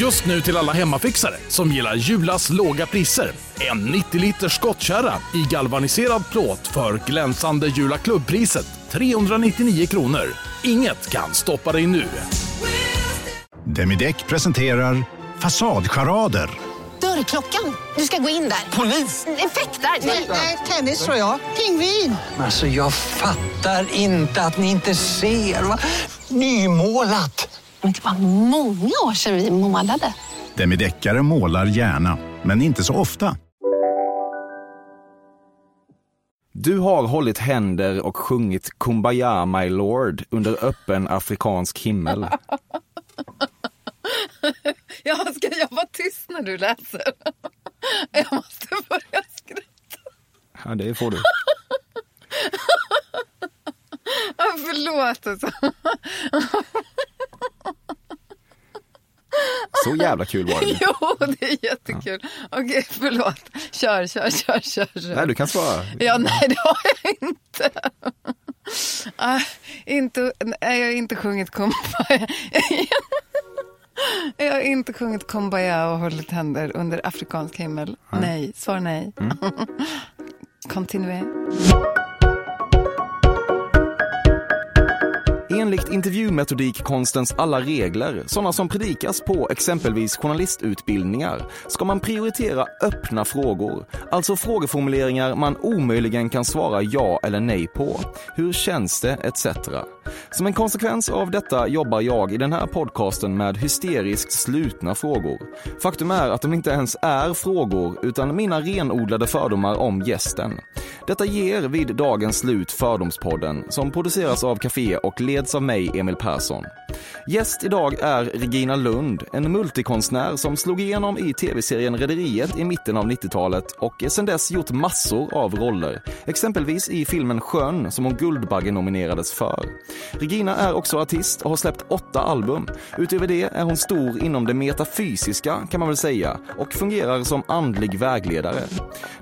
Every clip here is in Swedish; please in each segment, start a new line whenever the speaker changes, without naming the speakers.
Just nu till alla hemmafixare som gillar Julas låga priser. En 90 liters skottkärra i galvaniserad plåt för glänsande Jula klubbpriset 399 kronor. Inget kan stoppa dig nu.
Demideck presenterar Fasadcharader.
Dörrklockan. Du ska gå in där. Polis? Effektar?
Nej, tennis tror jag. Pingvin.
Alltså jag fattar inte att ni inte ser. Va? Nymålat!
Men det var många år sedan vi målade.
Demideckare målar gärna, men inte så ofta.
Du har hållit händer och sjungit Kumbaya my lord under öppen afrikansk himmel.
Ja, ska jag vara tyst när du läser? Jag måste börja skratta.
Ja, det får du.
Ja, förlåt alltså.
Så jävla kul var det.
Jo, det är jättekul. Okej, förlåt. Kör, kör, kör, kör. kör.
Nej, du kan svara.
Ja, nej det har jag inte. Ah, inte nej, jag har inte sjungit Kumbaya. Jag har inte sjungit Kumbaya och hållit händer under afrikansk himmel. Nej, svar nej.
Mm.
Continue.
Enligt intervjumetodikkonstens alla regler, sådana som predikas på exempelvis journalistutbildningar, ska man prioritera öppna frågor, alltså frågeformuleringar man omöjligen kan svara ja eller nej på. Hur känns det? etc. Som en konsekvens av detta jobbar jag i den här podcasten med hysteriskt slutna frågor. Faktum är att de inte ens är frågor, utan mina renodlade fördomar om gästen. Detta ger vid dagens slut Fördomspodden, som produceras av Café och leds av mig, Emil Persson. Gäst idag är Regina Lund, en multikonstnär som slog igenom i tv-serien Rederiet i mitten av 90-talet och sedan dess gjort massor av roller. Exempelvis i filmen Sjön som hon Guldbagge nominerades för. Regina är också artist och har släppt åtta album. Utöver det är hon stor inom det metafysiska kan man väl säga och fungerar som andlig vägledare.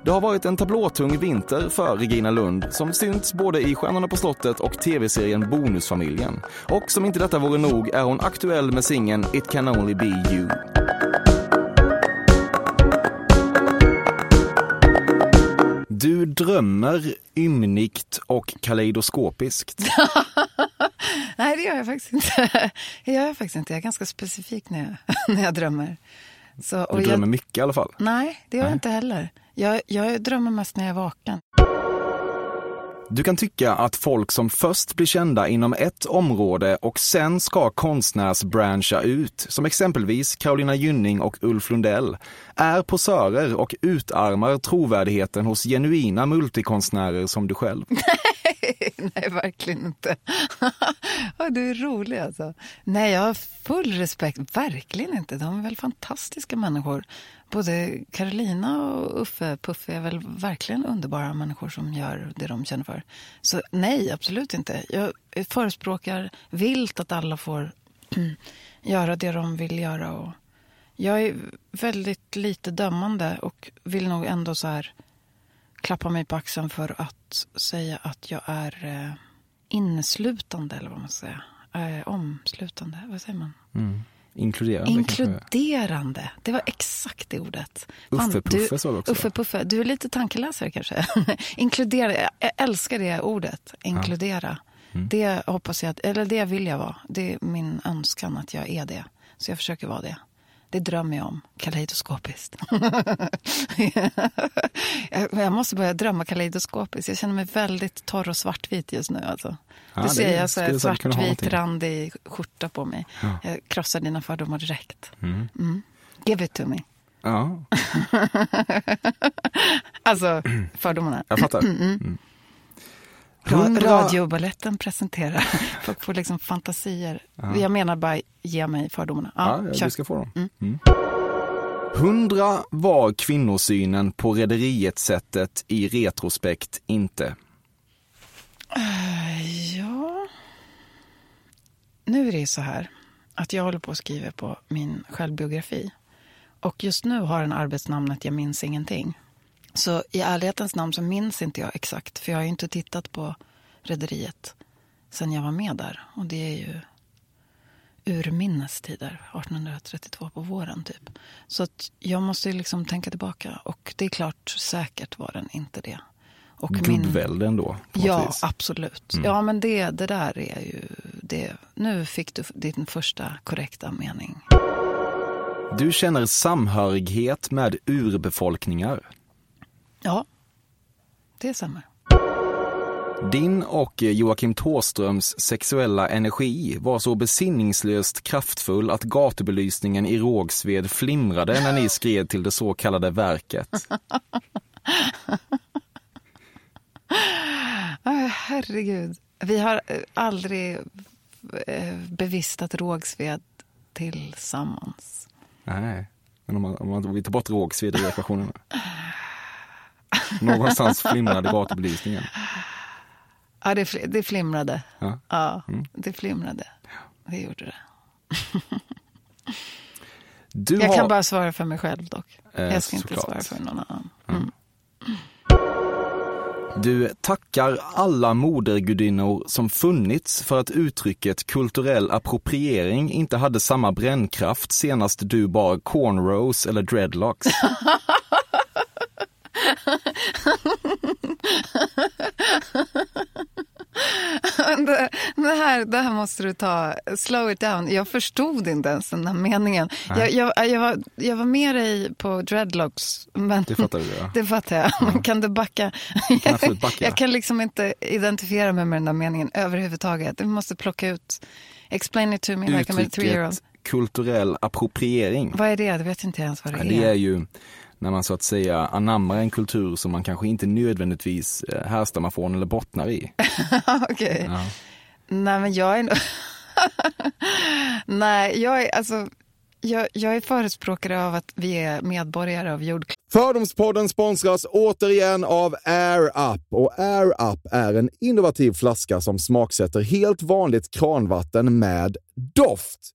Det har varit en tablåtung vinter för Regina Lund som synts både i Stjärnorna på slottet och tv-serien Bonusfamiljen. Och som inte detta vore nog är hon aktuell med singeln It can only be you. Du drömmer ymnigt och kaleidoskopiskt.
Nej, det gör jag faktiskt inte. Det gör jag faktiskt inte. Jag är ganska specifik när jag, när jag drömmer. Så,
Du drömmer
jag,
mycket i alla fall.
Nej, det gör
Nej.
jag inte heller. Jag, jag drömmer mest när jag är vaken.
Du kan tycka att folk som först blir kända inom ett område och sen ska konstnärsbranscha ut, som exempelvis Carolina Gynning och Ulf Lundell, är posörer och utarmar trovärdigheten hos genuina multikonstnärer som du själv.
Nej, verkligen inte. Ja, du är rolig alltså. Nej, jag har full respekt. Verkligen inte. De är väl fantastiska människor. Både Carolina och Uffe Puffe är väl verkligen underbara människor som gör det de känner för. Så nej, absolut inte. Jag förespråkar vilt att alla får göra det de vill göra. Och jag är väldigt lite dömande och vill nog ändå så här klappa mig på axeln för att säga att jag är eh, inneslutande, eller vad man ska säga. Eh, omslutande, vad säger man?
Inkluderande kanske.
Inkluderande, det var exakt det ordet. Fan,
Uffe Puffe
du-
sa du också.
Uffe Puffe, du är lite tankeläsare kanske. Inkludera, jag älskar det ordet, inkludera.
Mm.
Det hoppas jag, att, eller det vill jag vara. Det är min önskan att jag är det. Så jag försöker vara det. Det drömmer jag om, kaleidoskopiskt. jag, måste börja drömma kaleidoskopiskt. Jag känner mig väldigt torr och svartvit just nu. Alltså.
Ja,
du
det
ser, jag så här
skulle säkert kunna ha
svartvit randig skjorta på mig. Jag krossar dina fördomar direkt. Mm. Give it to me.
Ja,
Alltså, fördomarna.
jag fattar.
Ra-
Hundra-
Radiobaletten presenterar. Folk får liksom fantasier. Jag menar bara, ge mig fördomarna. Ja,
Ja,
kör.
du ska få dem. Mm. Hundra var kvinnosynen på rederiet-sättet i retrospekt inte.
Ja. Nu är det så här att jag håller på att skriva på min självbiografi. Och just nu har den arbetsnamnet Jag minns ingenting. Så i ärlighetens namn så minns inte jag exakt. För jag har ju inte tittat på Rederiet sen jag var med där. Och det är ju urminnes tider, 1832 på våren typ. Så att jag måste ju liksom tänka tillbaka och det är klart, säkert var den inte det. Och
Gubbvälde ändå, på något
Ja,
vis.
absolut.
Mm.
Ja, men det, det där är ju det. Nu fick du din första korrekta mening.
Du känner samhörighet med urbefolkningar.
Ja, det stämmer.
Din och Joakim Tåströms sexuella energi var så besinningslöst kraftfull att gatubelysningen i Rågsved flimrade när ni skred till det så kallade verket.
Äh, herregud. Vi har eh, aldrig eh, bevistat Rågsved tillsammans.
Nej, men om man, om man vi tar bort Rågsved i ekvationen. Någonstans flimrade gatubelysningen.
Ja, det, det flimrade.
Ja.
Ja,
Mm.
det flimrade. Det gjorde det.
Du
Jag
har...
kan bara svara för mig själv dock.
Eh,
jag ska inte
såklart.
svara för någon annan. Mm.
Du tackar alla modergudinnor som funnits för att uttrycket kulturell appropriering inte hade samma brännkraft senast du bar cornrows eller dreadlocks.
det, det, här, det här måste du ta, slow it down. Jag förstod inte ens den här meningen. Jag, jag, jag, var, jag var med dig på dreadlocks. Men
Det fattar du ja.
Det fattar jag. Men Kan du backa?
kan absolut backa.
Jag kan liksom inte identifiera mig med den där meningen överhuvudtaget. Du måste plocka ut. Explain it to me like I'm a three year old.
Uttrycket kulturell appropriering.
Vad är det? Det vet inte jag ens vad det
Ja,
är.
det är ju när man så att säga anammar en kultur som man kanske inte nödvändigtvis eh, härstammar från eller bottnar i.
Okej.
Ja.
Nej, men jag är nog... Nej, jag är alltså... Jag, jag är förespråkare av att vi är medborgare av jordklotet.
Fördomspodden sponsras återigen av Air Up. Och Air Up är en innovativ flaska som smaksätter helt vanligt kranvatten med doft.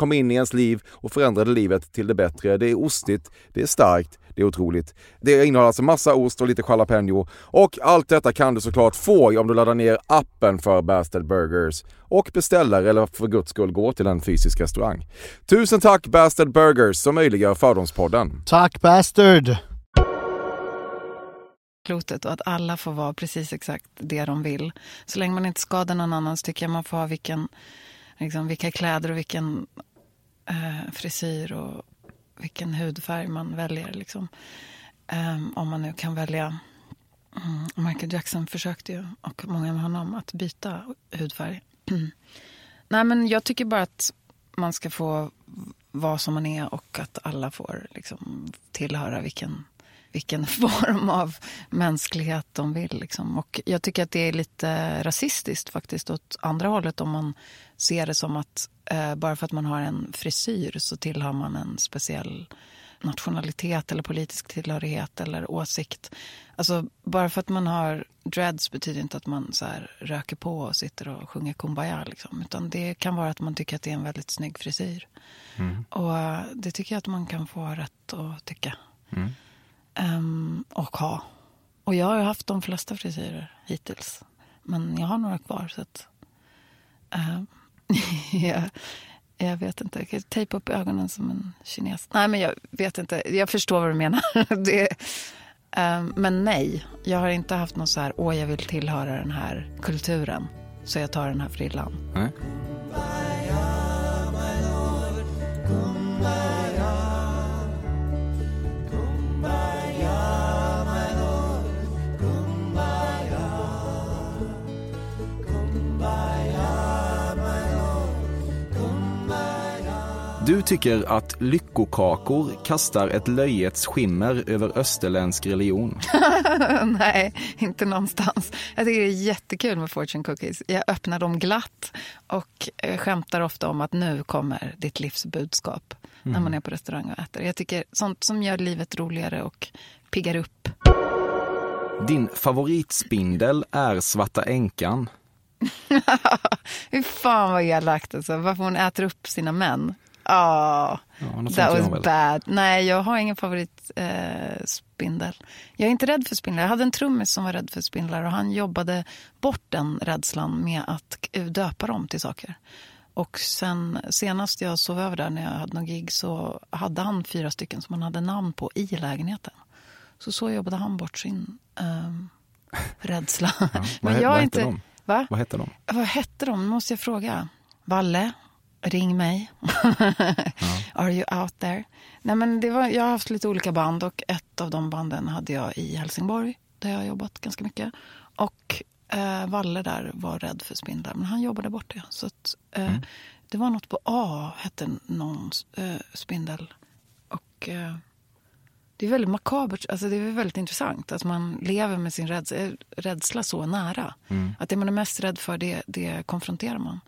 kom in i ens liv och förändrade livet till det bättre. Det är ostigt, det är starkt, det är otroligt. Det innehåller alltså massa ost och lite jalapeno. Och allt detta kan du såklart få om du laddar ner appen för Bastard Burgers och beställer eller för guds skull går till en fysisk restaurang. Tusen tack Bastard Burgers som möjliggör Fördomspodden.
Tack Bastard!
klotet och att alla får vara precis exakt det de vill. Så länge man inte skadar någon annan så tycker jag man får ha vilken, liksom, vilka kläder och vilken eh, frisyr och vilken hudfärg man väljer. Liksom. Ehm, om man nu kan välja. Mm, Michael Jackson försökte ju, och många med honom, att byta hudfärg. Nej, men jag tycker bara att man ska få vara som man är och att alla får liksom, tillhöra vilken vilken form av mänsklighet de vill. Liksom. Och jag tycker att det är lite rasistiskt faktiskt åt andra hållet om man ser det som att eh, bara för att man har en frisyr så tillhör man en speciell nationalitet eller politisk tillhörighet eller åsikt. Alltså, bara för att man har dreads betyder inte att man så här, röker på och sitter och sjunger kumbaya. Liksom. Utan det kan vara att man tycker att det är en väldigt snygg frisyr.
Mm.
Och eh, det tycker jag att man kan få rätt att tycka.
Mm
um, och ha. Och jag har ju haft de flesta frisyrer hittills. Men jag har några kvar. Så att, um, jag, jag vet inte. Jag kan tejpa upp ögonen som en kines. Nej, men jag vet inte. Jag förstår vad du menar. det, um, men nej, jag har inte haft någon så här, åh, jag vill tillhöra den här kulturen. Så jag tar den här frillan.
Nej.
Du tycker att lyckokakor kastar ett löjets skimmer över österländsk religion.
Nej, inte någonstans. Jag tycker det är jättekul med fortune cookies. Jag öppnar dem glatt och eh, skämtar ofta om att nu kommer ditt livs budskap när man är på restaurang och äter. Jag tycker sånt som gör livet roligare och piggar upp.
Din favoritspindel är Svarta änkan.
Hur fan vad elakt alltså. Varför hon äter upp sina män. Ja,
Ja,
that was
väl.
bad. Nej, jag har ingen favoritspindel. Eh, jag är inte rädd för spindlar. Jag hade en trummis som var rädd för spindlar och han jobbade bort den rädslan med att döpa dem till saker. Och sen senast jag sov över där när jag hade någon gig så hade han fyra stycken som han hade namn på i lägenheten. Så så jobbade han bort sin ehm, rädsla.
Ja, vad, he- vad hette de?
Va?
Vad hette de?
Vad hette de? måste jag fråga. Valle, ring mig. Are you out there? Nej, men det var, jag har haft lite olika band och ett av de banden hade jag i Helsingborg där jag har jobbat ganska mycket. Och eh, Valle där var rädd för spindlar, men han jobbade bort det. Så att, eh, Det var något på A, hette någon eh, spindel. Och eh, det är väldigt makabert, alltså det är väldigt intressant att man lever med sin rädsla, rädsla så nära. Att det man är mest rädd för, det, det konfronterar man.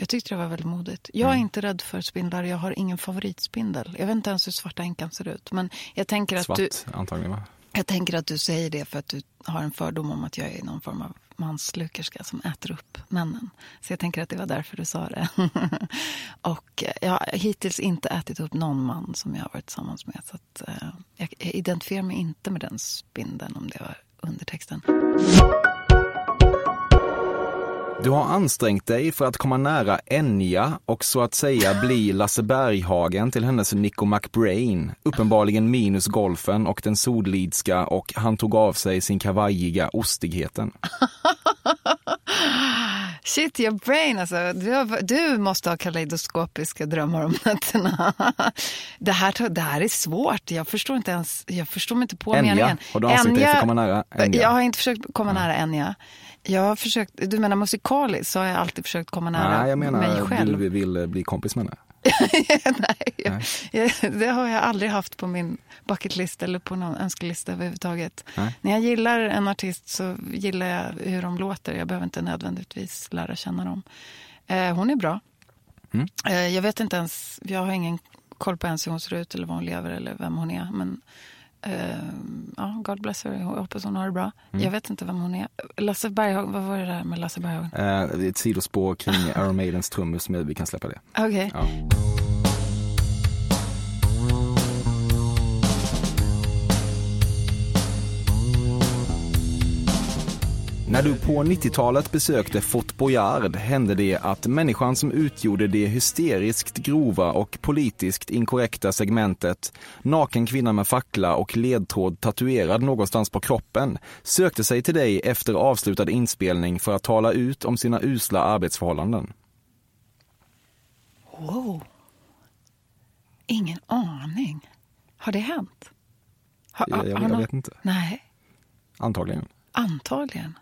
Jag tyckte det var väldigt modigt. Jag är inte rädd för spindlar, jag har ingen favoritspindel. Jag vet inte ens hur svarta änkan ser ut. Men jag tänker att
Svart
du...
antagligen va?
Jag tänker att du säger det för att du har en fördom om att jag är någon form av manslukerska som äter upp männen. Så jag tänker att det var därför du sa det. och eh, jag har hittills inte ätit upp någon man som jag har varit tillsammans med. Så att, eh, jag identifierar mig inte med den spindeln om det var undertexten.
Du har ansträngt dig för att komma nära Enya och så att säga bli Lasse Berghagen till hennes Nico McBrain. Uppenbarligen minus golfen och den solidska och han tog av sig sin kavajiga ostigheten.
Shit, your brain alltså. Du, har, du måste ha kaleidoskopiska drömmar om nätterna. det, här, det här är svårt. Jag förstår inte ens, jag förstår mig inte på
Enya,
meningen.
har du ansträngt dig för att komma nära Enya?
Jag har inte försökt komma nära Enya. Jag har försökt, du menar musikaliskt så har jag alltid försökt komma nära
Nej, jag
mig
menar
själv.
du vill bli kompis med henne.
Nej, jag, jag, det har jag aldrig haft på min bucketlist eller på någon önskelista överhuvudtaget.
Nej.
När jag gillar en artist så gillar jag hur de låter. Jag behöver inte nödvändigtvis lära känna dem. Eh, hon är bra.
Mm.
Eh, jag vet inte ens, jag har ingen koll på ens hur hon ser ut eller var hon lever eller vem hon är. Men eh, ja, God bless her, jag hoppas hon har det bra.
Mm.
Jag vet inte vem hon är. Lasse Berghagen, vad var det där med Lasse Berghagen?
Eh, ett sidospår kring Iron Maidens trummus, men vi kan släppa det.
Okej.
Ja. När du på 90-talet besökte Fort Boyard hände det att människan som utgjorde det hysteriskt grova och politiskt inkorrekta segmentet naken kvinna med fackla och ledtråd tatuerad någonstans på kroppen sökte sig till dig efter avslutad inspelning för att tala ut om sina usla arbetsförhållanden.
Wow. Ingen aning. Har det hänt? Har,
Jag- jag- jag vet inte.
Nej,
Antagligen.
antagligen.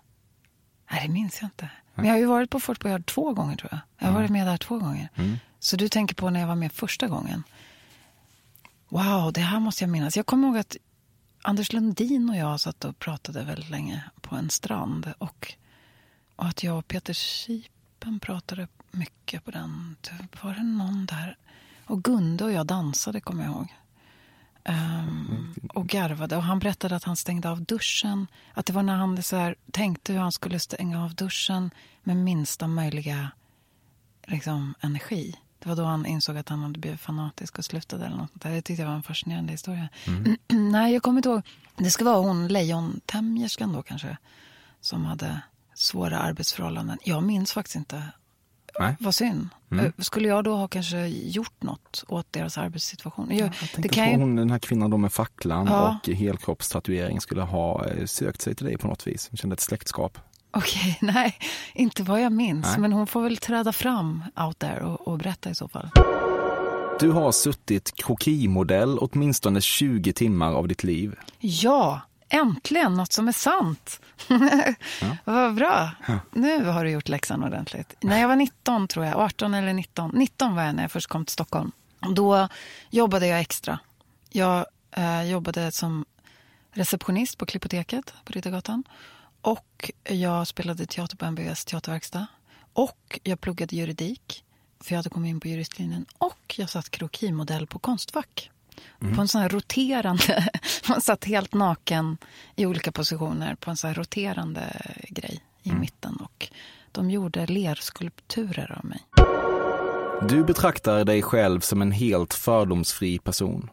Nej, det minns jag inte. Men jag har ju varit på Fort Boyard två gånger tror jag. Jag har varit med där två gånger.
Mm.
Så du tänker på när jag var med första gången. Wow, det här måste jag minnas. Jag kommer ihåg att Anders Lundin och jag satt och pratade väldigt länge på en strand. Och, och att jag och Peter Sipen pratade mycket på den. Var det någon där? Och Gunde och jag dansade, kommer jag ihåg. Ehm, och garvade. Och han berättade att han stängde av duschen. Att det var när han så här, tänkte hur han skulle stänga av duschen med minsta möjliga liksom, energi. Det var då han insåg att han hade blivit fanatisk och slutade. Eller något. Det tyckte jag var en fascinerande historia. Nej, jag kommer inte ihåg. Det ska vara hon lejontämjerskan då kanske. Som hade svåra arbetsförhållanden. Jag minns faktiskt inte.
Nej.
Vad synd.
Mm.
Eh, Skulle jag då ha kanske gjort något åt deras arbetssituation? Jag,
Jag
det kan ju...
hon, den här kvinnan då med facklan
Ja.
och helkroppstatuering skulle ha eh, sökt sig till dig på något vis. Hon kände ett släktskap.
Okej, nej, inte vad jag minns.
Nej.
Men hon får väl träda fram out there och, och berätta i så fall.
Du har suttit krokimodell åtminstone 20 timmar av ditt liv.
Ja, äntligen något som är sant. Vad bra. Nu har du gjort läxan ordentligt. När jag var 19 tror jag, 18 eller 19. 19 var jag när jag först kom till Stockholm. Då jobbade jag extra. Jag eh, jobbade som receptionist på Klippoteket på Riddargatan. Och jag spelade teater på MBS teaterverkstad. Och jag pluggade juridik, för jag hade kommit in på juristlinjen. Och jag satt krokimodell på Konstfack. På en sån här roterande... Man satt helt naken i olika positioner på en sån här roterande grej i mitten. Och de gjorde lerskulpturer av mig.
Du betraktar dig själv som en helt fördomsfri person.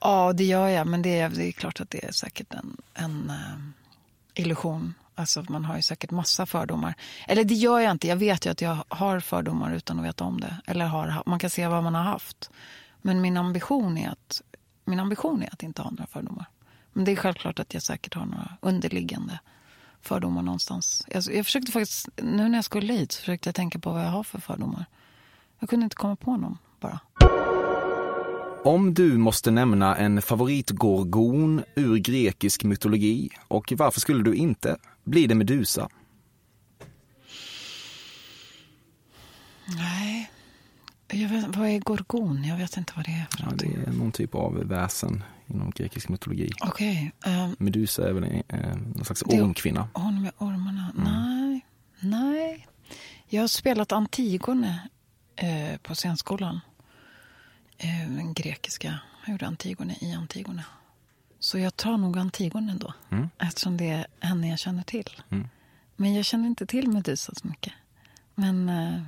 Ja, det gör jag. Men det är, det är klart att det är säkert en, en eh, illusion. Alltså, man har ju säkert massa fördomar. Eller det gör jag inte. Jag vet ju att jag har fördomar utan att veta om det. Eller har, man kan se vad man har haft. Men min ambition är att, min ambition är att inte ha några fördomar. Men det är självklart att jag säkert har några underliggande fördomar någonstans. Jag, jag försökte faktiskt, nu när jag skulle hit så försökte jag tänka på vad jag har för fördomar. Jag kunde inte komma på någon bara.
Om du måste nämna en favoritgorgon ur grekisk mytologi, och varför skulle du inte? Blir det Medusa?
Nej. Jag vet, vad är gorgon? Jag vet inte vad det är för
Ja,
någonting.
det är någon typ av väsen inom grekisk mytologi.
Okej. ehm,
Medusa är väl en, eh, någon slags ormkvinna.
Hon med ormarna? Nej. Nej. Jag har spelat Antigone eh, på scenskolan. Eh, den grekiska. Jag gjorde Antigone i Antigone. Så jag tar nog Antigone då.
Mm.
Eftersom det är henne jag känner till.
Mm.
Men jag känner inte till Medusa så mycket. Men eh,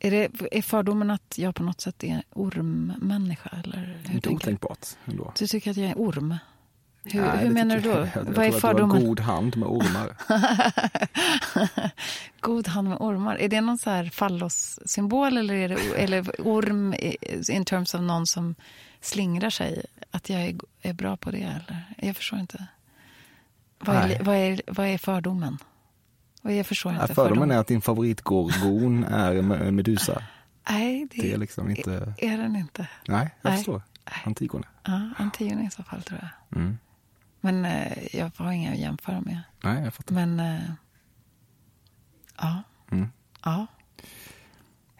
är, det, är fördomen att jag på något sätt är ormmänniska? Eller hur
Inte otänkbart ändå.
Du tycker att jag är orm? Hur,
Nej,
hur menar du då?
jag- Jag,
Vad är
att du
fördomen?
god hand med ormar.
God hand med ormar. Är det någon så här fallos-symbol eller är det eller orm in terms av någon som slingrar sig? Att jag är, är bra på det? Eller? Jag förstår inte. Vad är, vad är, vad är fördomen? Är, jag förstår
Ja,
inte.
Fördomen är att din favoritgorgon är Me- Medusa.
Nej, det,
Det är liksom inte...
är den inte.
Nej, jag
Nej.
förstår. Antigone.
Ja, Antigone i så fall tror jag.
Mm.
Men eh, jag har inga att jämföra med.
Nej, jag fattar.
Men eh, ja.
Mm.
ja.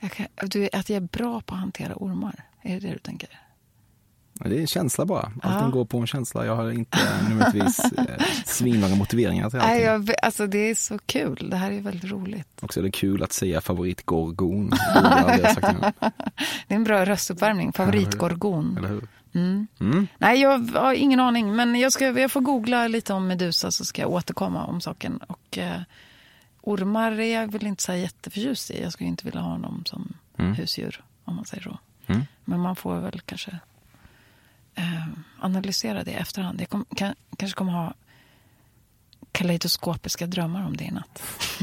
Jag kan, du, att jag är bra på att hantera ormar, är det det du tänker?
Det är en känsla bara. Allting
Ja.
går på en känsla. Jag har inte nödvändigtvis eh, svinlånga motiveringar till allting.
Nej, jag, alltså, det är så kul. Det här är väldigt roligt.
Också är det kul att säga favoritgorgon. Det
är en bra röstuppvärmning. Favoritgorgon.
Eller hur?
Mm.
Mm.
Nej, jag har ingen aning. Men jag, ska, jag får googla lite om Medusa så ska jag återkomma om saken. Och eh, ormar är jag väl inte så jätteförtjust i. Jag skulle inte vilja ha dem som
Mm.
husdjur, om man säger så.
Mm.
Men man får väl kanske eh, analysera det i efterhand. Jag kom, kan, kanske kommer ha kaleidoskopiska drömmar om det i natt.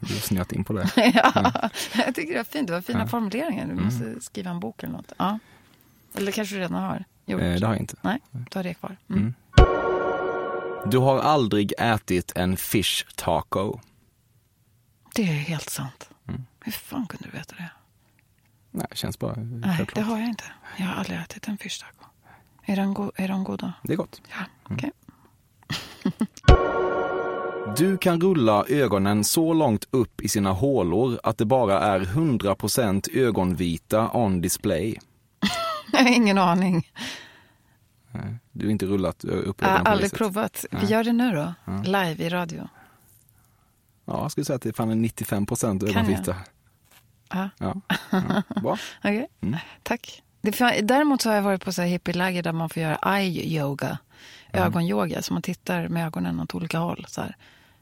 Du har snöat in på det.
ja, jag tycker det var fint. Det var fina
Ja.
formuleringar. Du
Mm.
måste skriva en bok eller något. Ja. Eller kanske du redan har gjort.
Eh, det har jag inte.
Nej, du har det kvar. Mm.
Mm. Du har aldrig ätit en fish taco.
Det är helt sant.
Mm.
Hur fan kunde du veta det?
Nej, det känns bara
Nej, det har jag inte. Jag har aldrig ätit en fish taco. Är de, go- är de goda?
Det är gott.
Ja, okej.
Du kan rulla ögonen så långt upp i sina hålor att det bara är 100% ögonvita on display.
Jag har ingen aning.
Nej, Du har inte rullat ö, upp
Jag
ögonen
har
på det
aldrig provat. Vi gör det nu då.
Ja.
Live i radio.
Ja, jag skulle säga att det är fan en 95%
jag?
ögonvita.
Ja.
Ja. Ja. Bra.
Okej,
Mm.
tack. Det, däremot så har jag varit på så här hippieläger där man får göra eye yoga,
Mm.
ögonyoga. Så man tittar med ögonen åt olika håll. Så här,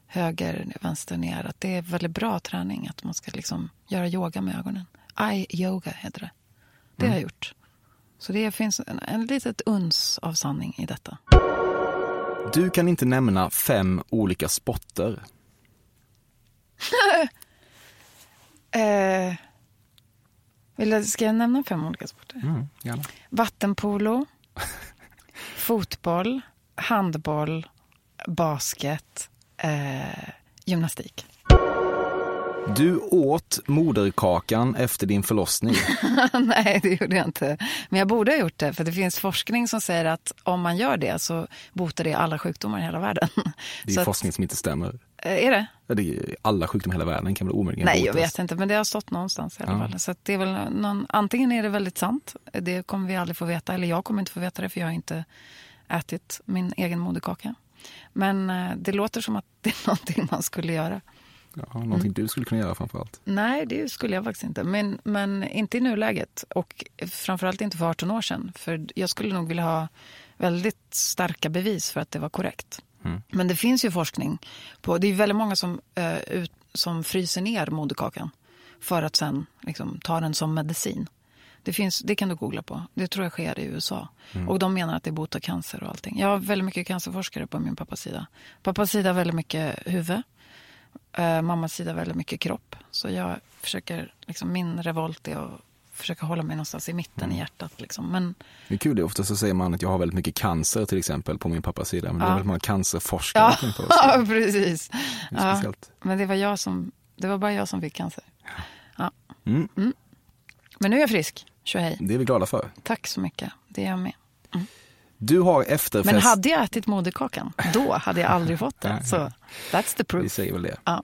höger, vänster, ner. Att det är väldigt bra träning att man ska liksom göra yoga med ögonen. Eye yoga heter det. Det
Mm.
har jag gjort. Så det finns en, en litet uns av sanning i detta.
Du kan inte nämna fem olika sporter.
Eh, vill jag, ska jag nämna fem olika sporter?
Mm, gärna.
Vattenpolo, fotboll, handboll, basket, eh, gymnastik.
Du åt moderkakan efter din förlossning.
Nej, det gjorde jag inte. Men jag borde ha gjort det, för det finns forskning som säger att om man gör det så botar det alla sjukdomar i hela världen.
Det är
Så att-
forskning som inte stämmer.
eh, är det?
Ja, det är alla sjukdomar i hela världen kan väl omöjligen
Nej, jag
botas.
vet inte, men det har stått någonstans i alla
Ja.
fall. Så att det är väl någon, antingen är det väldigt sant, det kommer vi aldrig få veta, eller jag kommer inte få veta det för jag har inte ätit min egen moderkaka. Men eh, det låter som att det är någonting man skulle göra.
Ja, någonting du skulle kunna göra framförallt.
Nej, det skulle jag faktiskt inte. Men, men inte i nuläget. Och framförallt inte för 18 år sedan. För jag skulle nog vilja ha väldigt starka bevis för att det var korrekt.
Mm.
Men det finns ju forskning på, det är väldigt många som, eh, ut, som fryser ner moderkakan. för att sen liksom, ta den som medicin. Det, finns, det kan du googla på. Det tror jag sker i USA.
Mm.
Och de menar att det botar cancer och allting. Jag har väldigt mycket cancerforskare på min pappas sida. Pappas sida väldigt mycket huvud. Eh, mammas sida väldigt mycket kropp. Så jag försöker, liksom, min revolt är att försöka hålla mig någonstans i mitten
Mm.
i hjärtat. Liksom. Men
Det är kul, det. ofta så säger man att jag har väldigt mycket cancer till exempel på min pappas sida. Men det är
Ja.
väldigt många cancerforskare.
Ja,
på oss.
ja precis.
Det
Ja, men det var, jag som, det var bara jag som fick cancer. Ja.
Mm.
Men nu är jag frisk. Tjohej.
Det är vi glada för.
Tack så mycket. Det är jag med.
Du har efterfest...
Men hade jag ätit moderkakan, då hade jag aldrig fått det. Så that's the
Vi
proof.
säger väl det.
Ja.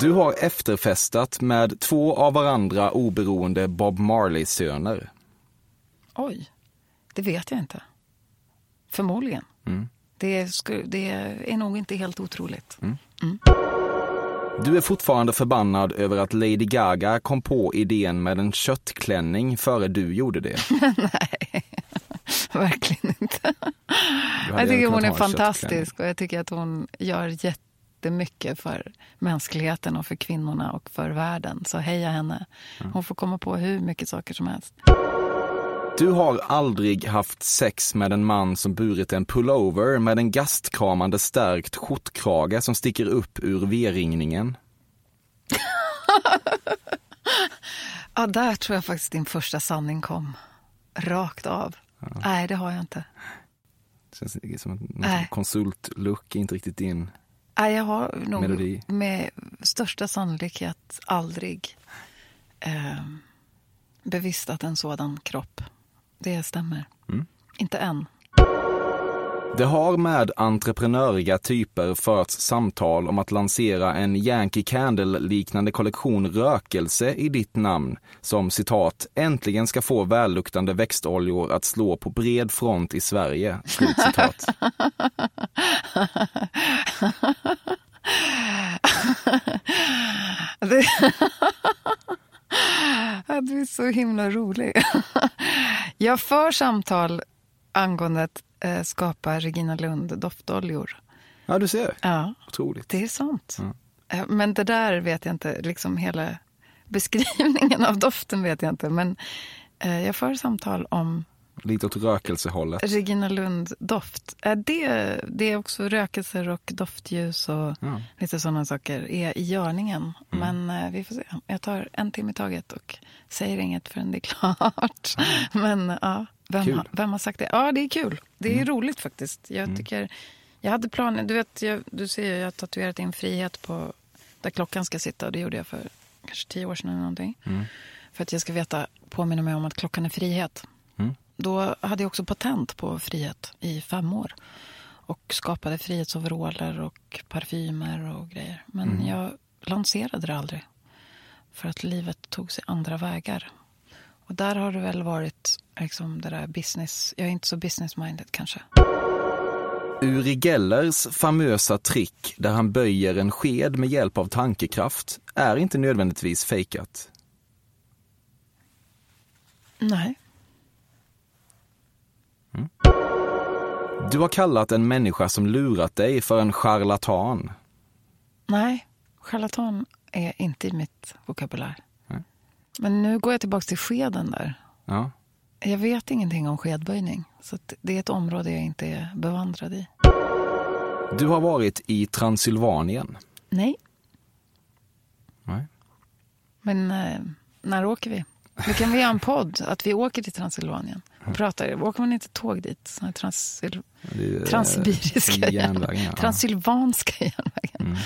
Du har efterfestat med två av varandra oberoende Bob Marley-söner.
Oj, det vet jag inte. Förmodligen.
Mm.
Det, sku, det är nog inte helt otroligt.
Du är fortfarande förbannad över att Lady Gaga kom på idén med en köttklänning före du gjorde det.
Nej, verkligen inte. Jag tycker hon är fantastisk och jag tycker att hon gör jättemycket för mänskligheten och för kvinnorna och för världen. Så heja henne. Hon får komma på hur mycket saker som helst.
Du har aldrig haft sex med en man som burit en pullover med en gastkramande stärkt skjortkrage som sticker upp ur V-ringningen.
Ja, där tror jag faktiskt din första sanning kom. Rakt av. Nej, det har jag inte.
Känns det som en
Nej.
konsultlook, inte riktigt din.
Nej, jag har nog
Melodi.
med största sannolikhet aldrig eh, bevistat en sådan kropp. Det stämmer.
Mm.
Inte än.
Det har med entreprenöriga typer förts samtal om att lansera en Yankee Candle-liknande kollektion rökelse i ditt namn som citat äntligen ska få välluktande växtoljor att slå på bred front i Sverige. Slut citat.
Du är så himla rolig. Jag för samtal angående att eh, skapa Regina Lund doftoljor.
Ja, du ser.
Ja,
Otroligt.
det är sant. Eh, Men det där vet jag inte, liksom hela beskrivningen av doften vet jag inte. Men eh, jag för samtal om
Lite åt rökelsehållet.
Regina Lund-doft. Det, det är också rökelser och doftljus och
Ja.
lite sådana saker är i görningen.
Mm.
Men eh, vi får se. Jag tar en timme i taget och säger inget förrän det är klart. Men ja, vem, har, vem har sagt det? Ja, det är kul. Det är roligt faktiskt. Jag tycker... Jag hade planer, du vet, jag, du ser ju, jag har tatuerat in frihet på där klockan ska sitta och det gjorde jag för kanske tio år sedan eller någonting. För att jag ska veta, påminna mig om att klockan är frihet.
Mm.
Då hade jag också patent på frihet i fem år. Och skapade frihetsoveraller och parfymer och grejer. Men jag lanserade det aldrig. För att livet tog sig andra vägar. Och där har det väl varit liksom det där business. Jag är inte så business-minded kanske.
Uri Gellers famösa trick där han böjer en sked med hjälp av tankekraft är inte nödvändigtvis fejkat.
Nej.
Du har kallat en människa som lurat dig för en charlatan.
Nej, charlatan är inte i mitt vokabulär.
Nej.
Men nu går jag tillbaka till skeden där.
Ja.
Jag vet ingenting om skedböjning. Så det är ett område jag inte är bevandrad i.
Du har varit i Transylvanien.
Nej,
Nej.
men eh, när åker vi? Nu kan vi göra en podd, att vi åker till Transylvanien. Pratar. Åker man inte tåg dit? Sån här Transyl...
Det är, eh,
Transsibiriska
järnvägen. Ja.
Transylvanska järnvägen.
Mm.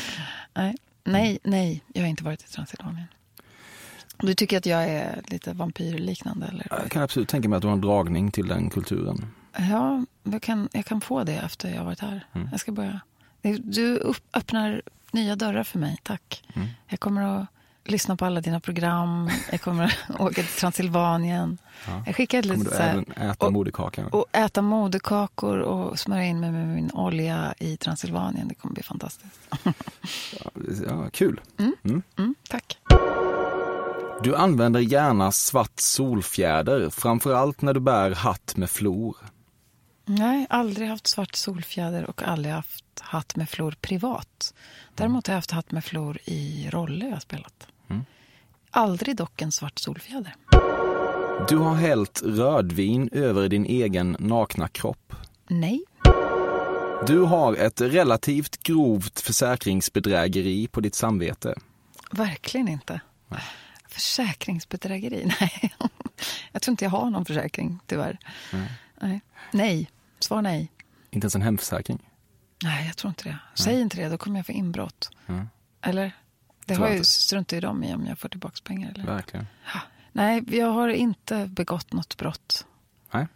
Nej, nej, nej, jag har inte varit i Transylvanien. Du tycker att jag är lite vampyrliknande? Eller?
Jag kan absolut tänka mig att du har en dragning till den kulturen.
Ja, jag kan, jag kan få det efter jag har varit här.
Mm.
Jag ska börja. Du upp, öppnar nya dörrar för mig, tack.
Mm.
Jag kommer att lyssna på alla dina program. Jag kommer att åka till Transylvanien.
Ja.
Jag skickar ett
Kommer
litet
du även äta
och-
moderkakan?
och äta moderkakor och smörja in mig med min olja i Transylvanien. Det kommer bli fantastiskt.
Ja, kul. Mm.
Mm, tack.
Du använder gärna svart solfjäder, framförallt när du bär hatt med flor.
Nej, aldrig haft svart solfjäder och aldrig haft hatt med flor privat. Däremot har jag haft hatt med flor i roller jag spelat.
Mm.
Aldrig dock en svart solfjäder.
Du har hällt rödvin över din egen nakna kropp.
Nej.
Du har ett relativt grovt försäkringsbedrägeri på ditt samvete.
Verkligen inte. Försäkringsbedrägeri? Nej. Jag tror inte jag har någon försäkring, tyvärr.
Nej.
Nej. nej. Svar nej.
Inte ens en hemförsäkring?
Nej, jag tror inte det. Säg inte det, då kommer jag få inbrott.
Mm.
Eller? Det har
jag
ju struntat i dem i om jag får tillbaka pengar. Eller?
Verkligen.
Nej, jag har inte begått något brott.
Nej.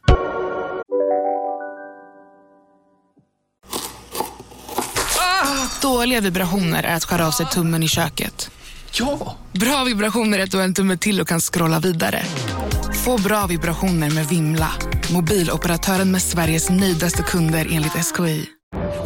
Dåliga vibrationer är att skära av sig tummen i köket.
Ja!
Bra vibrationer är att du har en tumme till och kan scrolla vidare. Få bra vibrationer med Vimla. Mobiloperatören med Sveriges nöjdaste kunder enligt SKI.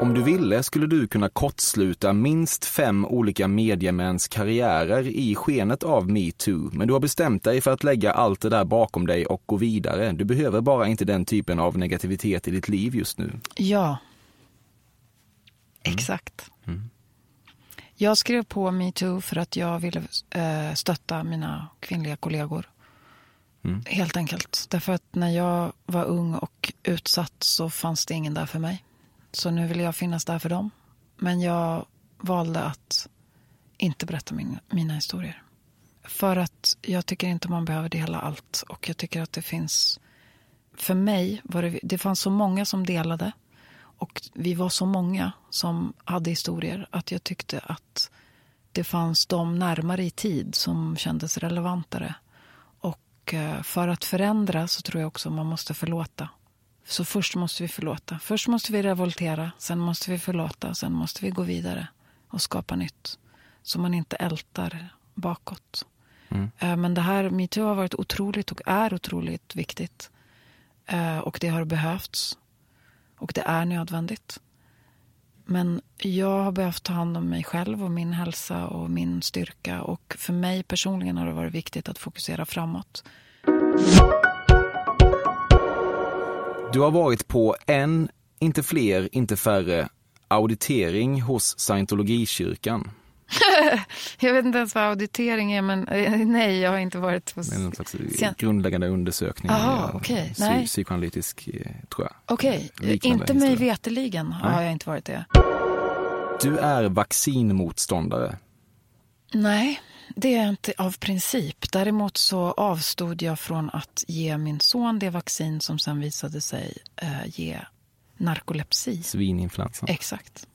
Om du ville skulle du kunna kortsluta minst fem olika mediemäns karriärer i skenet av metoo, men du har bestämt dig för att lägga allt det där bakom dig och gå vidare. Du behöver bara inte den typen av negativitet i ditt liv just nu.
Ja. Exakt. Jag skrev på metoo för att jag ville eh, stötta mina kvinnliga kollegor.
Mm.
Helt enkelt. Därför att när jag var ung och utsatt så fanns det ingen där för mig. Så nu vill jag finnas där för dem. Men jag valde att inte berätta min, mina historier. För att jag tycker inte man behöver dela allt. Och jag tycker att det finns... För mig var det, det fanns så många som delade. Och vi var så många som hade historier att jag tyckte att det fanns de närmare i tid som kändes relevantare. Och eh, för att förändra så tror jag också man måste förlåta. Så först måste vi förlåta. Först måste vi revoltera, sen måste vi förlåta, sen måste vi gå vidare och skapa nytt. Så man inte ältar bakåt.
Mm.
Eh, Men det här, metoo har varit otroligt och är otroligt viktigt. Eh, Och det har behövts. Och det är nödvändigt. Men jag har behövt ta hand om mig själv och min hälsa och min styrka. Och för mig personligen har det varit viktigt att fokusera framåt.
Du har varit på en, inte fler, inte färre, auditering hos scientologikyrkan.
jag vet inte ens vad auditering är, men eh, nej, jag har inte varit hos...
Det är någon slags
Sen-
grundläggande undersökning.
Aha, okej.
psy-. Psykoanalytisk, eh, tror jag.
Okej,
Liknande
inte mig veteligen har
Nej.
jag inte varit det.
Du är vaccinmotståndare.
Nej, det är jag inte av princip. Däremot så avstod jag från att ge min son det vaccin som sen visade sig eh, ge narkolepsi.
Svininfluensan.
Exakt.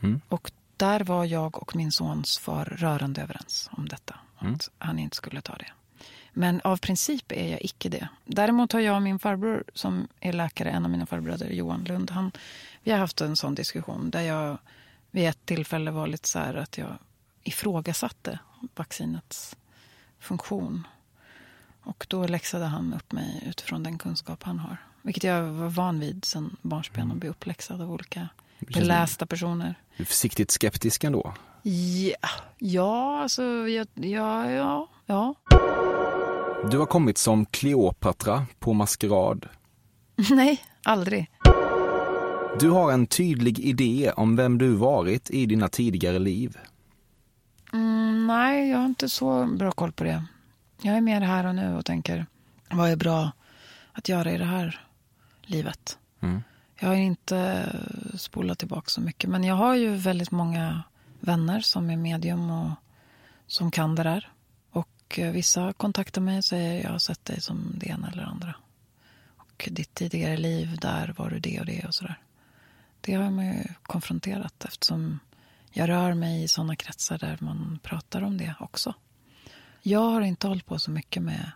Mm.
Och där var jag och min sons far rörande överens om detta.
Mm.
Att han inte skulle ta det. Men av princip är jag icke det. Däremot har jag och min farbror som är läkare, en av mina farbröder, Johan Lund, han, vi har haft en sån diskussion där jag vid ett tillfälle var lite så här att jag ifrågasatte vaccinets funktion. Och då läxade han upp mig utifrån den kunskap han har. Vilket jag var van vid sen barnsben, att bli uppläxad av olika belästa personer.
Du är försiktigt skeptisk ändå.
Ja, ja alltså, ja, ja, ja, ja.
Du har kommit som Kleopatra på maskerad.
Nej, aldrig.
Du har en tydlig idé om vem du varit i dina tidigare liv.
Mm, nej, jag har inte så bra koll på det. Jag är mer här och nu och tänker, vad är bra att göra i det här livet?
Mm.
Jag har inte spolat tillbaka så mycket, men jag har ju väldigt många vänner som är medium och som kan det där. Och eh, vissa kontaktar mig och säger, jag har sett dig som det ena eller andra. Och ditt tidigare liv, där var du det och det och sådär. Det har man ju konfronterat eftersom jag rör mig i såna kretsar där man pratar om det också. Jag har inte hållit på så mycket med,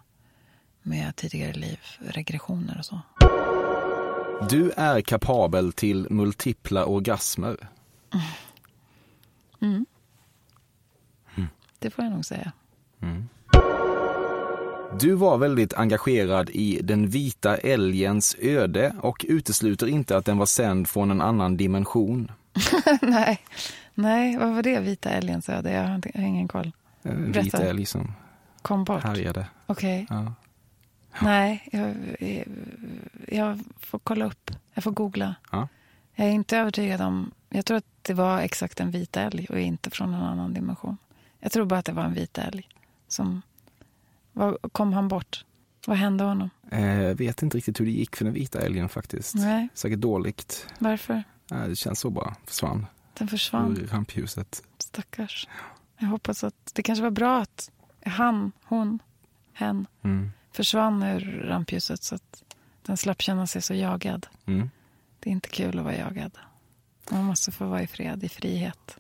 med tidigare liv, regressioner och så.
Du är kapabel till multipla orgasmer.
Mm. Det får jag nog säga.
Mm. Du var väldigt engagerad i den vita älgens öde och utesluter inte att den var sänd från en annan dimension.
nej. Nej, vad var det? Vita älgens öde? Jag har, inte, jag har ingen koll.
En vit älg som
Kom bort?
härjade.
Okej.
Ja.
Nej, jag, jag får kolla upp. Jag får googla.
Ja.
Jag är inte övertygad om... Jag tror att det var exakt en vit älg och inte från en annan dimension. Jag tror bara att det var en vit älg. Som, var, kom han bort? Vad hände honom?
Eh, vet inte riktigt hur det gick för den vita älgen faktiskt.
Nej.
Säkert dåligt.
Varför?
Eh, det känns så bara. Försvann.
Den försvann.
Ur rampljuset.
Stackars. Jag hoppas att det kanske var bra att han, hon, hen
Mm.
försvann ur rampljuset så att den slapp känna sig så jagad.
Mm.
Det är inte kul att vara jagad. Man måste få vara i fred, i frihet.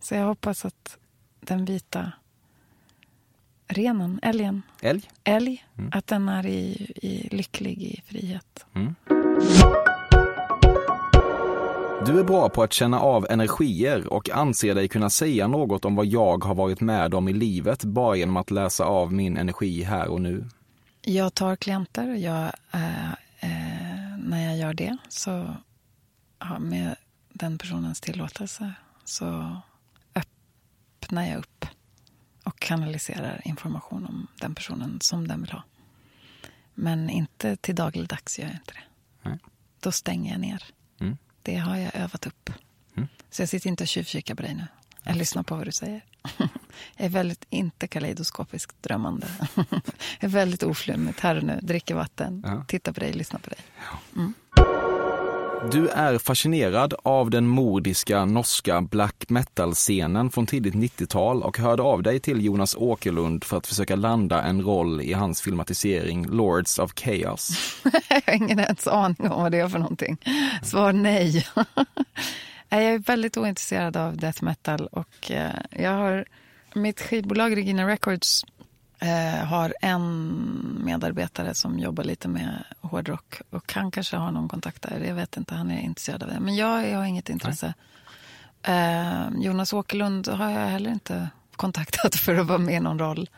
Så jag hoppas att den vita renen, älgen,
Älg?
älg,
Mm.
att den är i, i lycklig i frihet.
Du är bra på att känna av energier och anser dig kunna säga något om vad jag har varit med om i livet bara genom att läsa av min energi här och nu.
Jag tar klienter och jag, eh, eh, när jag gör det så ja, med den personens tillåtelse så öppnar jag upp och kanaliserar information om den personen som den vill ha. Men inte till dagligdags gör jag inte det.
Nej.
Då stänger jag ner.
Mm.
Det har jag övat upp.
Mm.
Så jag sitter inte och tjuvkikar på dig nu. Jag lyssnar på vad du säger. Jag är väldigt inte kaleidoskopiskt drömmande. Jag är väldigt oflummigt här och nu. Dricker vatten,
Ja.
tittar på dig, lyssnar på dig. Mm.
Du är fascinerad av den mordiska norska black metal-scenen från tidigt 90-tal och hörde av dig till Jonas Åkerlund för att försöka landa en roll i hans filmatisering Lords of Chaos.
Jag har ingen ens aning om vad det är för någonting. Svar nej. Jag är väldigt ointresserad av death metal och eh, jag har mitt skivbolag Regina Records eh, har en medarbetare som jobbar lite med hårdrock och han kanske har någon kontakt där. Jag vet inte, han är intresserad av det. Men jag, jag har inget intresse. Eh, Jonas Åkerlund har jag heller inte kontaktat för att vara med i någon roll.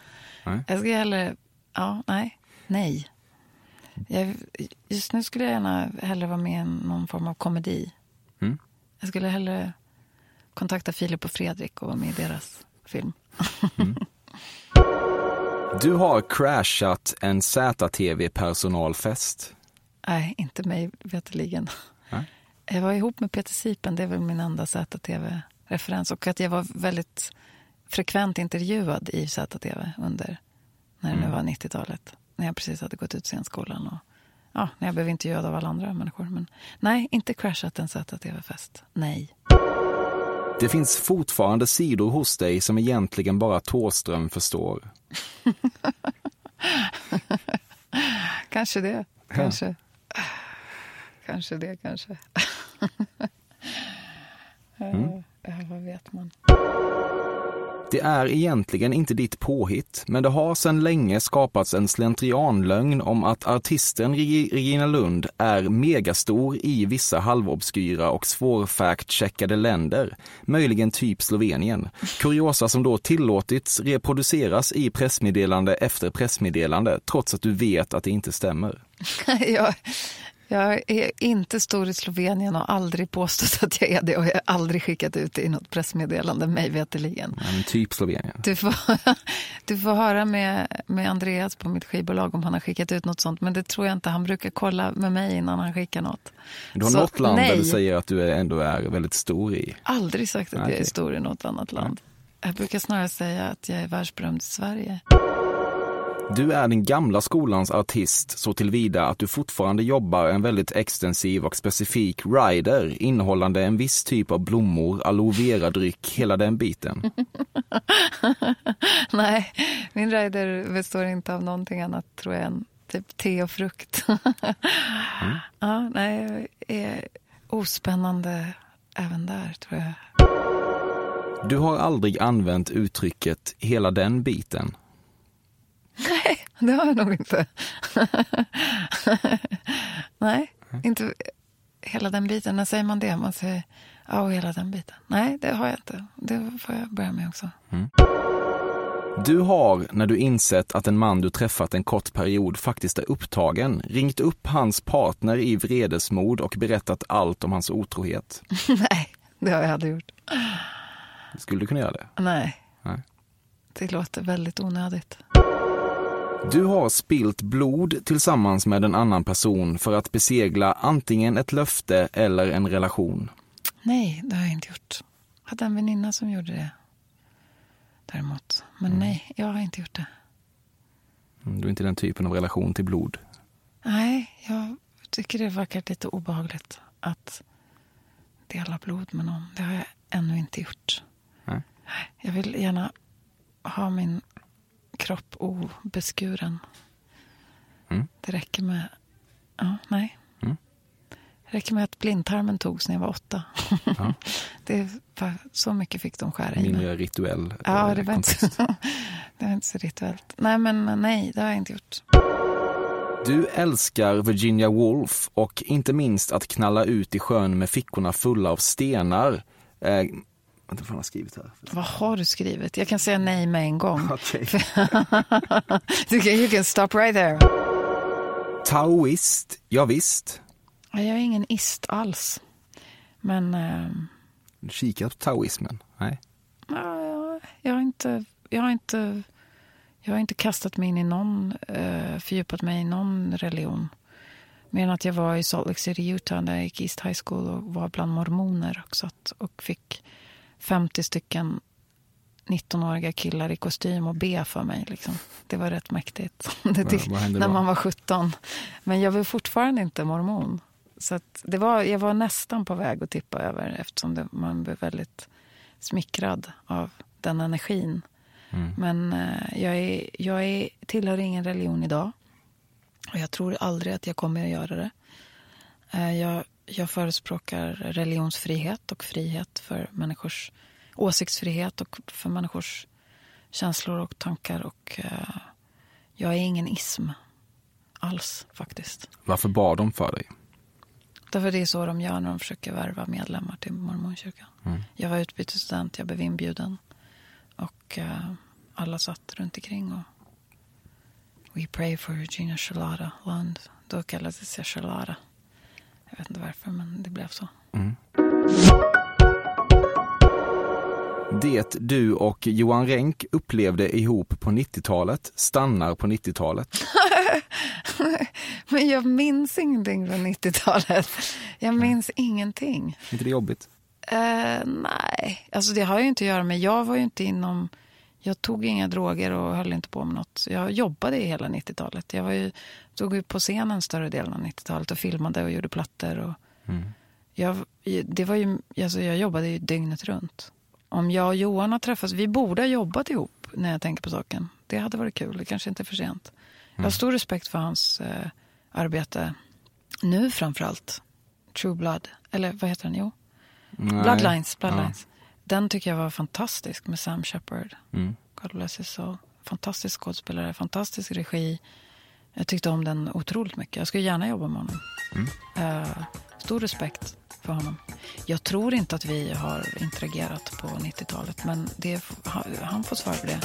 Nej.
Jag skulle hellre, ja, nej, nej. Jag, just nu skulle jag gärna hellre vara med i någon form av komedi.
Mm.
Jag skulle hellre kontakta Filip och Fredrik och vara med i deras film.
Du har crashat en ZTV-personalfest.
Nej, inte mig veterligen.
Nej.
Jag var ihop med Peter Sipen, det är väl min enda ZTV-referens. Och att jag var väldigt frekvent intervjuad i ZTV under, när det nu
Mm.
var 90-talet. När jag precis hade gått ut scenskolan och ja, när jag blev intervjuad av alla andra människor. Men nej, inte crashat en ZTV-fest. Nej.
Det finns fortfarande sidor hos dig som egentligen bara Thåström förstår.
Kanske det. Kanske. Kanske det, kanske.
Mm.
Ja, vad vet man?
Det är egentligen inte ditt påhitt, men det har sedan länge skapats en slentrianlögn om att artisten Regina Lund är megastor i vissa halvobskyra och svårfact-checkade länder, möjligen typ Slovenien. Kuriosa som då tillåtits reproduceras i pressmeddelande efter pressmeddelande, trots att du vet att det inte stämmer.
ja, jag är inte stor i Slovenien och har aldrig påstått att jag är det och jag har aldrig skickat ut det i något pressmeddelande, mig veterligen.
Men typ Slovenien.
Du får, du får höra med, med Andreas på mitt skivbolag om han har skickat ut något sånt, men det tror jag inte. Han brukar kolla med mig innan han skickar något.
Du har
Så,
något land där
nej.
du säger att du ändå är väldigt stor i.
Aldrig sagt att jag är stor i något annat land. Jag brukar snarare säga att jag är världsberömd i Sverige.
Du är den gamla skolans artist så tillvida att du fortfarande jobbar en väldigt extensiv och specifik rider innehållande en viss typ av blommor, aloe vera-dryck, hela den biten.
Nej, min rider består inte av någonting annat tror jag än typ te och frukt. ja, nej, är ospännande även där tror jag.
Du har aldrig använt uttrycket hela den biten.
Nej, det har jag nog inte. Nej, inte hela den biten. När säger man det? Man säger ja, hela den biten. Nej, det har jag inte. Det får jag börja med också.
Mm. Du har, när du insett att en man du träffat en kort period faktiskt är upptagen, ringt upp hans partner i vredesmod och berättat allt om hans otrohet.
Nej, det har jag aldrig gjort.
Skulle du kunna göra det?
Nej.
Nej.
Det låter väldigt onödigt.
Du har spilt blod tillsammans med en annan person för att besegla antingen ett löfte eller en relation.
Nej, det har jag inte gjort. Jag hade en väninna som gjorde det. Däremot. Men mm. nej, jag har inte gjort det.
Mm, du är inte den typen av relation till blod?
Nej, jag tycker det verkar lite obehagligt att dela blod med någon. Det har jag ännu inte gjort.
Nej.
Jag vill gärna ha min kropp obeskuren.
Mm.
Det räcker med... Ja, nej.
Mm.
Det räcker med att blindtarmen togs när jag var åtta.
Ja.
det var, så mycket fick de skära i
Mindre
mig.
rituell
Ja, det var, inte, det var inte så rituellt. Nej, men nej, det har jag inte gjort.
Du älskar Virginia Woolf och inte minst att knalla ut i sjön med fickorna fulla av stenar. Eh, Vänta, vad har skrivit här?
Vad har du skrivit? Jag kan säga nej med en gång.
Okay.
you can stop right there.
Taoist, ja, visst.
Jag är ingen ist alls. Men... Eh,
Kikat på taoismen? Nej.
Ja, jag, har inte, jag, har inte, jag har inte kastat mig in i någon, eh, fördjupat mig i någon religion. Mer än att jag var i Salt Lake City, Utah, där jag gick East High School och var bland mormoner också. Och fick 50 stycken 19-åriga killar i kostym och be för mig. Liksom. Det var rätt mäktigt. Det
vad, vad
när man var 17. Men jag var fortfarande inte mormon. Så det var, jag var nästan på väg att tippa över eftersom det, man blev väldigt smickrad av den energin.
Mm.
Men eh, jag, är, jag är, tillhör ingen religion idag. Och jag tror aldrig att jag kommer att göra det. Eh, jag, jag förespråkar religionsfrihet och frihet för människors åsiktsfrihet och för människors känslor och tankar. Och eh, jag är ingen ism alls faktiskt.
Varför bad de för dig?
Därför det är så de gör när de försöker värva medlemmar till mormonkyrkan.
Mm.
Jag var utbytesstudent, jag blev inbjuden. Och uh, alla satt runt omkring och We pray for Regina Shalada Lund. Då kallades jag Shalada. Jag vet inte varför, men det blev så.
Mm. Det du och Johan Renck upplevde ihop på 90-talet stannar på 90-talet.
Men jag minns ingenting från 90-talet. Jag minns mm. ingenting.
Är inte det jobbigt?
Uh, nej, alltså det har ju inte att göra med... Jag var ju inte inom... Jag tog inga droger och höll inte på med något. Jag jobbade i hela 90-talet. Jag var ju, stod ju på scenen större delen av 90-talet och filmade och gjorde plattor. Och
mm.
jag, det var ju, alltså jag jobbade ju dygnet runt. Om jag och Johan har träffats, vi borde ha jobbat ihop när jag tänker på saken. Det hade varit kul, det kanske inte är för sent. Jag har mm. stor respekt för hans eh, arbete nu framförallt. True Blood, eller vad heter den? Jo.
Nej.
Bloodlines. Bloodlines. Den tycker jag var fantastisk med Sam Shepard.
Mm.
God bless his soul. Fantastisk skådespelare, fantastisk regi. Jag tyckte om den otroligt mycket. Jag skulle gärna jobba med honom.
Mm.
Uh, stor respekt för honom. Jag tror inte att vi har interagerat på 90-talet, men det, han får svara på det.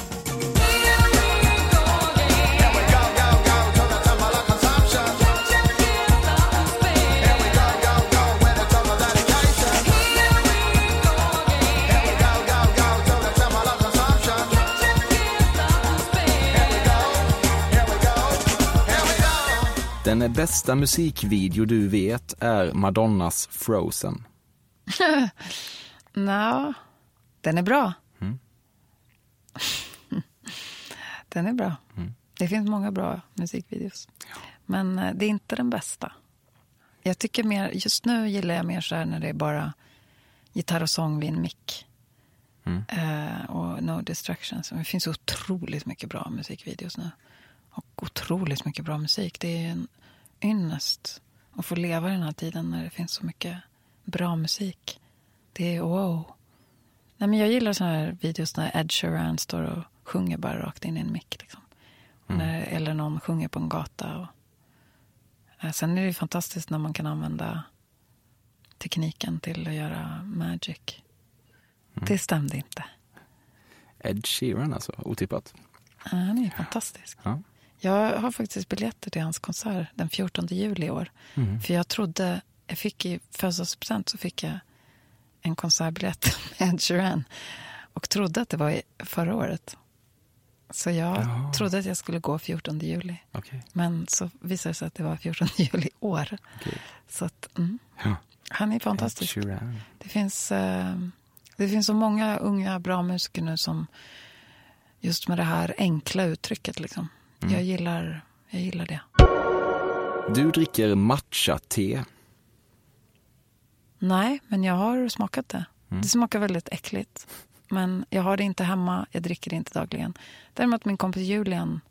Den bästa musikvideo du vet är Madonnas Frozen.
no, den är bra.
Mm.
den är bra.
Mm.
Det finns många bra musikvideos.
Ja.
Men eh, det är inte den bästa. Jag tycker mer, just nu gillar jag mer så här när det är bara gitarr och sång vid en mick.
Mm.
Uh, och no distractions. Det finns otroligt mycket bra musikvideos nu. Och otroligt mycket bra musik. Det är en ynnest att få leva i den här tiden när det finns så mycket bra musik. Det är wow. Nej, men jag gillar såna här videos när Ed Sheeran står och sjunger bara rakt in i en mick. Liksom.
Mm.
När, eller någon sjunger på en gata. Och, eh, sen är det fantastiskt när man kan använda tekniken till att göra magic.
Mm.
Det stämde inte.
Ed Sheeran alltså, otippat.
Ja, Han är fantastisk.
Ja.
Jag har faktiskt biljetter till hans konsert den 14 juli i år.
Mm.
För jag trodde, jag fick i födelsedagspresent så fick jag en konsertbiljett med Ed Sheeran. Och trodde att det var förra året. Så jag
Jaha.
trodde att jag skulle gå 14 juli.
Okej.
Men så visade det sig att det var 14 juli i år.
Okej.
Så att, mm.
Ja.
Han är fantastisk. Det finns, eh, det finns så många unga bra musiker nu som just med det här enkla uttrycket. Liksom.
Mm.
Jag, gillar, jag gillar det.
Du dricker matcha-te.
Nej, men jag har smakat det.
Mm.
Det smakar väldigt äckligt. Men jag har det inte hemma, jag dricker det inte dagligen. Däremot min kompis Julian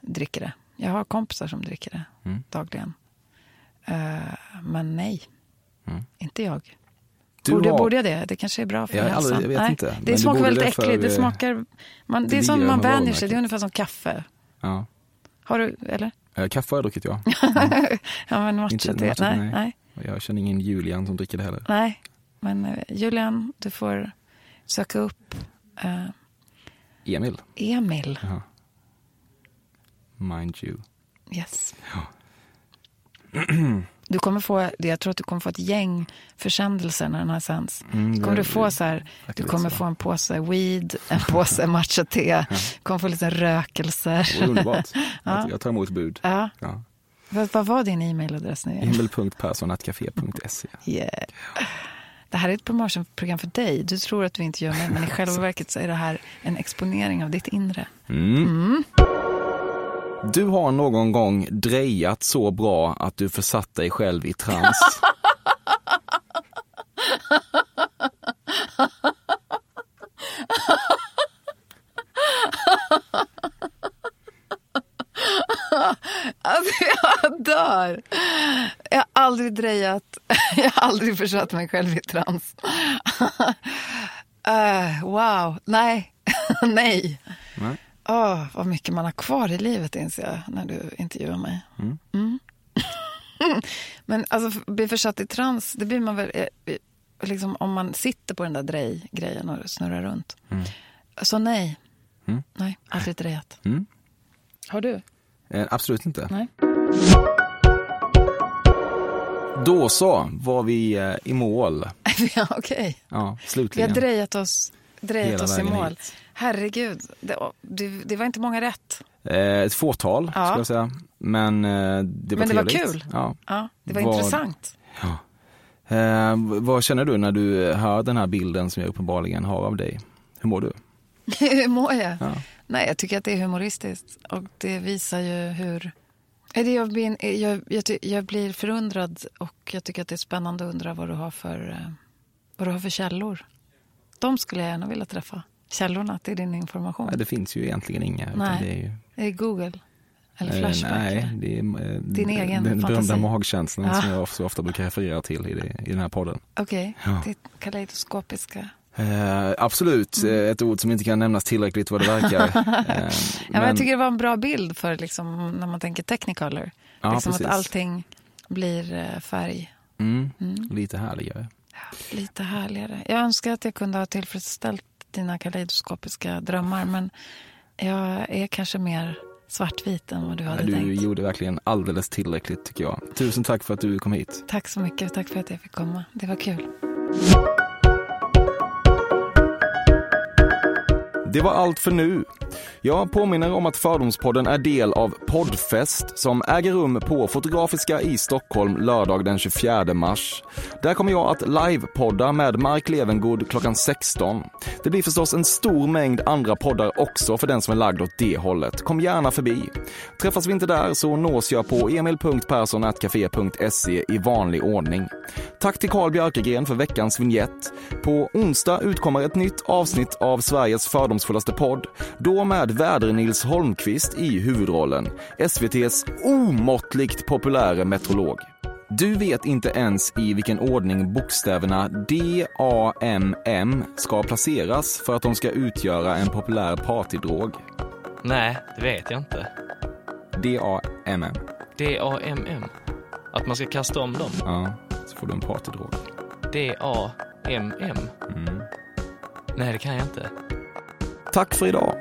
dricker det. Jag har kompisar som dricker det
Mm.
dagligen. Eh, men nej,
Mm.
inte jag.
Du
borde,
har-
borde jag det? Det kanske är bra för
Jag
hälsan.
aldrig- jag vet
Nej,
inte. Men
Det
du
smakar väldigt äckligt. Det
eh,
smakar... Man, det är som man vänjer sig. Det är ungefär som kaffe.
Ja.
Har du, eller?
Eh, Kaffe har jag druckit, ja.
ja, men matcha
Inte
te.
matcha,
Nej,
nej.
nej,
Jag känner ingen Julian som dricker det heller.
nej. Men eh, Julian, du får söka upp eh,
Emil.
Emil.
Jaha. Mind you.
Yes.
Ja.
Du kommer få, jag tror att du kommer få ett gäng försändelser när den här sänds.
Mm,
kommer du få så här, du kommer
så.
få en påse weed, en påse matcha-te, du kommer få lite rökelser.
Och underbart.
ja.
Jag- tar emot bud.
Ja.
Ja.
Vad, vad var din e-mailadress nu igen? Yeah. Det här är ett promotionprogram för dig. Du tror att du inte gör mig, men i själva verket så är det här en exponering av ditt inre.
Mm. Du har någon gång drejat så bra att du försatt dig själv i trans.
Alltså jag dör. Jag har aldrig drejat. Jag har aldrig försatt mig själv i trans. Uh, wow, nej, nej. Åh, vad mycket man har kvar i livet inser jag när du intervjuar mig.
Mm.
Mm. Men alltså, bli försatt i trans, det blir man väl eh, eh, liksom, om man sitter på den där drej-grejen och snurrar runt.
Mm.
Så nej,
Mm.
nej, aldrig drejat.
Mm.
Har du?
Eh, absolut inte.
Nej.
Då så var vi eh, i mål.
ja, okej.
Ja,
Vi
slutligen.
har drejat oss, drejat
Hela
oss i mål.
hit.
Herregud, det, det, det var inte många rätt.
Eh, ett fåtal,
Ja.
skulle jag säga. Men eh, det var
Men det var
trevligt.
kul.
Ja.
Ja, det var
Vad-
intressant.
Ja. Eh, vad känner du när du hör den här bilden som jag uppenbarligen har av dig? Hur mår du?
Hur mår jag?
Ja.
Nej, jag tycker att det är humoristiskt. Och det visar ju hur... Jag, blir, jag, jag, jag blir förundrad och jag tycker att det är spännande att undra vad du har för, eh, vad du har för källor. De skulle jag gärna vilja träffa. Källorna till din information.
Nej, det finns ju egentligen inga. utan
Nej.
Det är ju,
Är det Google? Eller
Eh,
Flashback?
nej, det är eh,
Din egen
den berömda magkänslan
Ja.
som jag så ofta brukar referera till i, det, i den här podden.
Okej,
Ja.
det kaleidoskopiska.
Eh, absolut,
Mm.
eh, ett ord som inte kan nämnas tillräckligt vad det verkar. Eh,
Ja, men jag tycker det var en bra bild för liksom, när man tänker technicolor.
Ja,
liksom att
precis.
allting blir färg.
mm,
Mm.
Lite härligare.
Lite härligare. Jag önskar att jag kunde ha tillfredsställt dina kaleidoskopiska drömmar men jag är kanske mer svartvit än vad du hade
du
tänkt.
gjorde verkligen alldeles tillräckligt tycker jag. Tusen tack för att du kom hit.
Tack så mycket tack för att jag fick komma. Det var kul.
Det var allt för nu. Jag påminner om att Fördomspodden är del av Poddfest som äger rum på Fotografiska i Stockholm lördag den 24 mars. Där kommer jag att livepodda med Mark Levengood klockan 16. Det blir förstås en stor mängd andra poddar också för den som är lagd åt det hållet. Kom gärna förbi. Träffas vi inte där så nås jag på emil.perssonatcafe.se i vanlig ordning. Tack till Carl Björkegren för veckans vignett. På onsdag utkommer ett nytt avsnitt av Sveriges fördomsfullaste podd, då med Väder-Nils Holmqvist i huvudrollen, SVTs omåttligt populära meteorolog. Du vet inte ens i vilken ordning bokstäverna D-A-M-M ska placeras för att de ska utgöra en populär partydrog.
Nej, det vet jag inte.
D-A-M-M.
D-A-M-M. Att man ska kasta om dem.
Ja, så får du en partydrog.
D-A-M-M.
Mm.
Nej, det kan jag inte.
Tack för idag.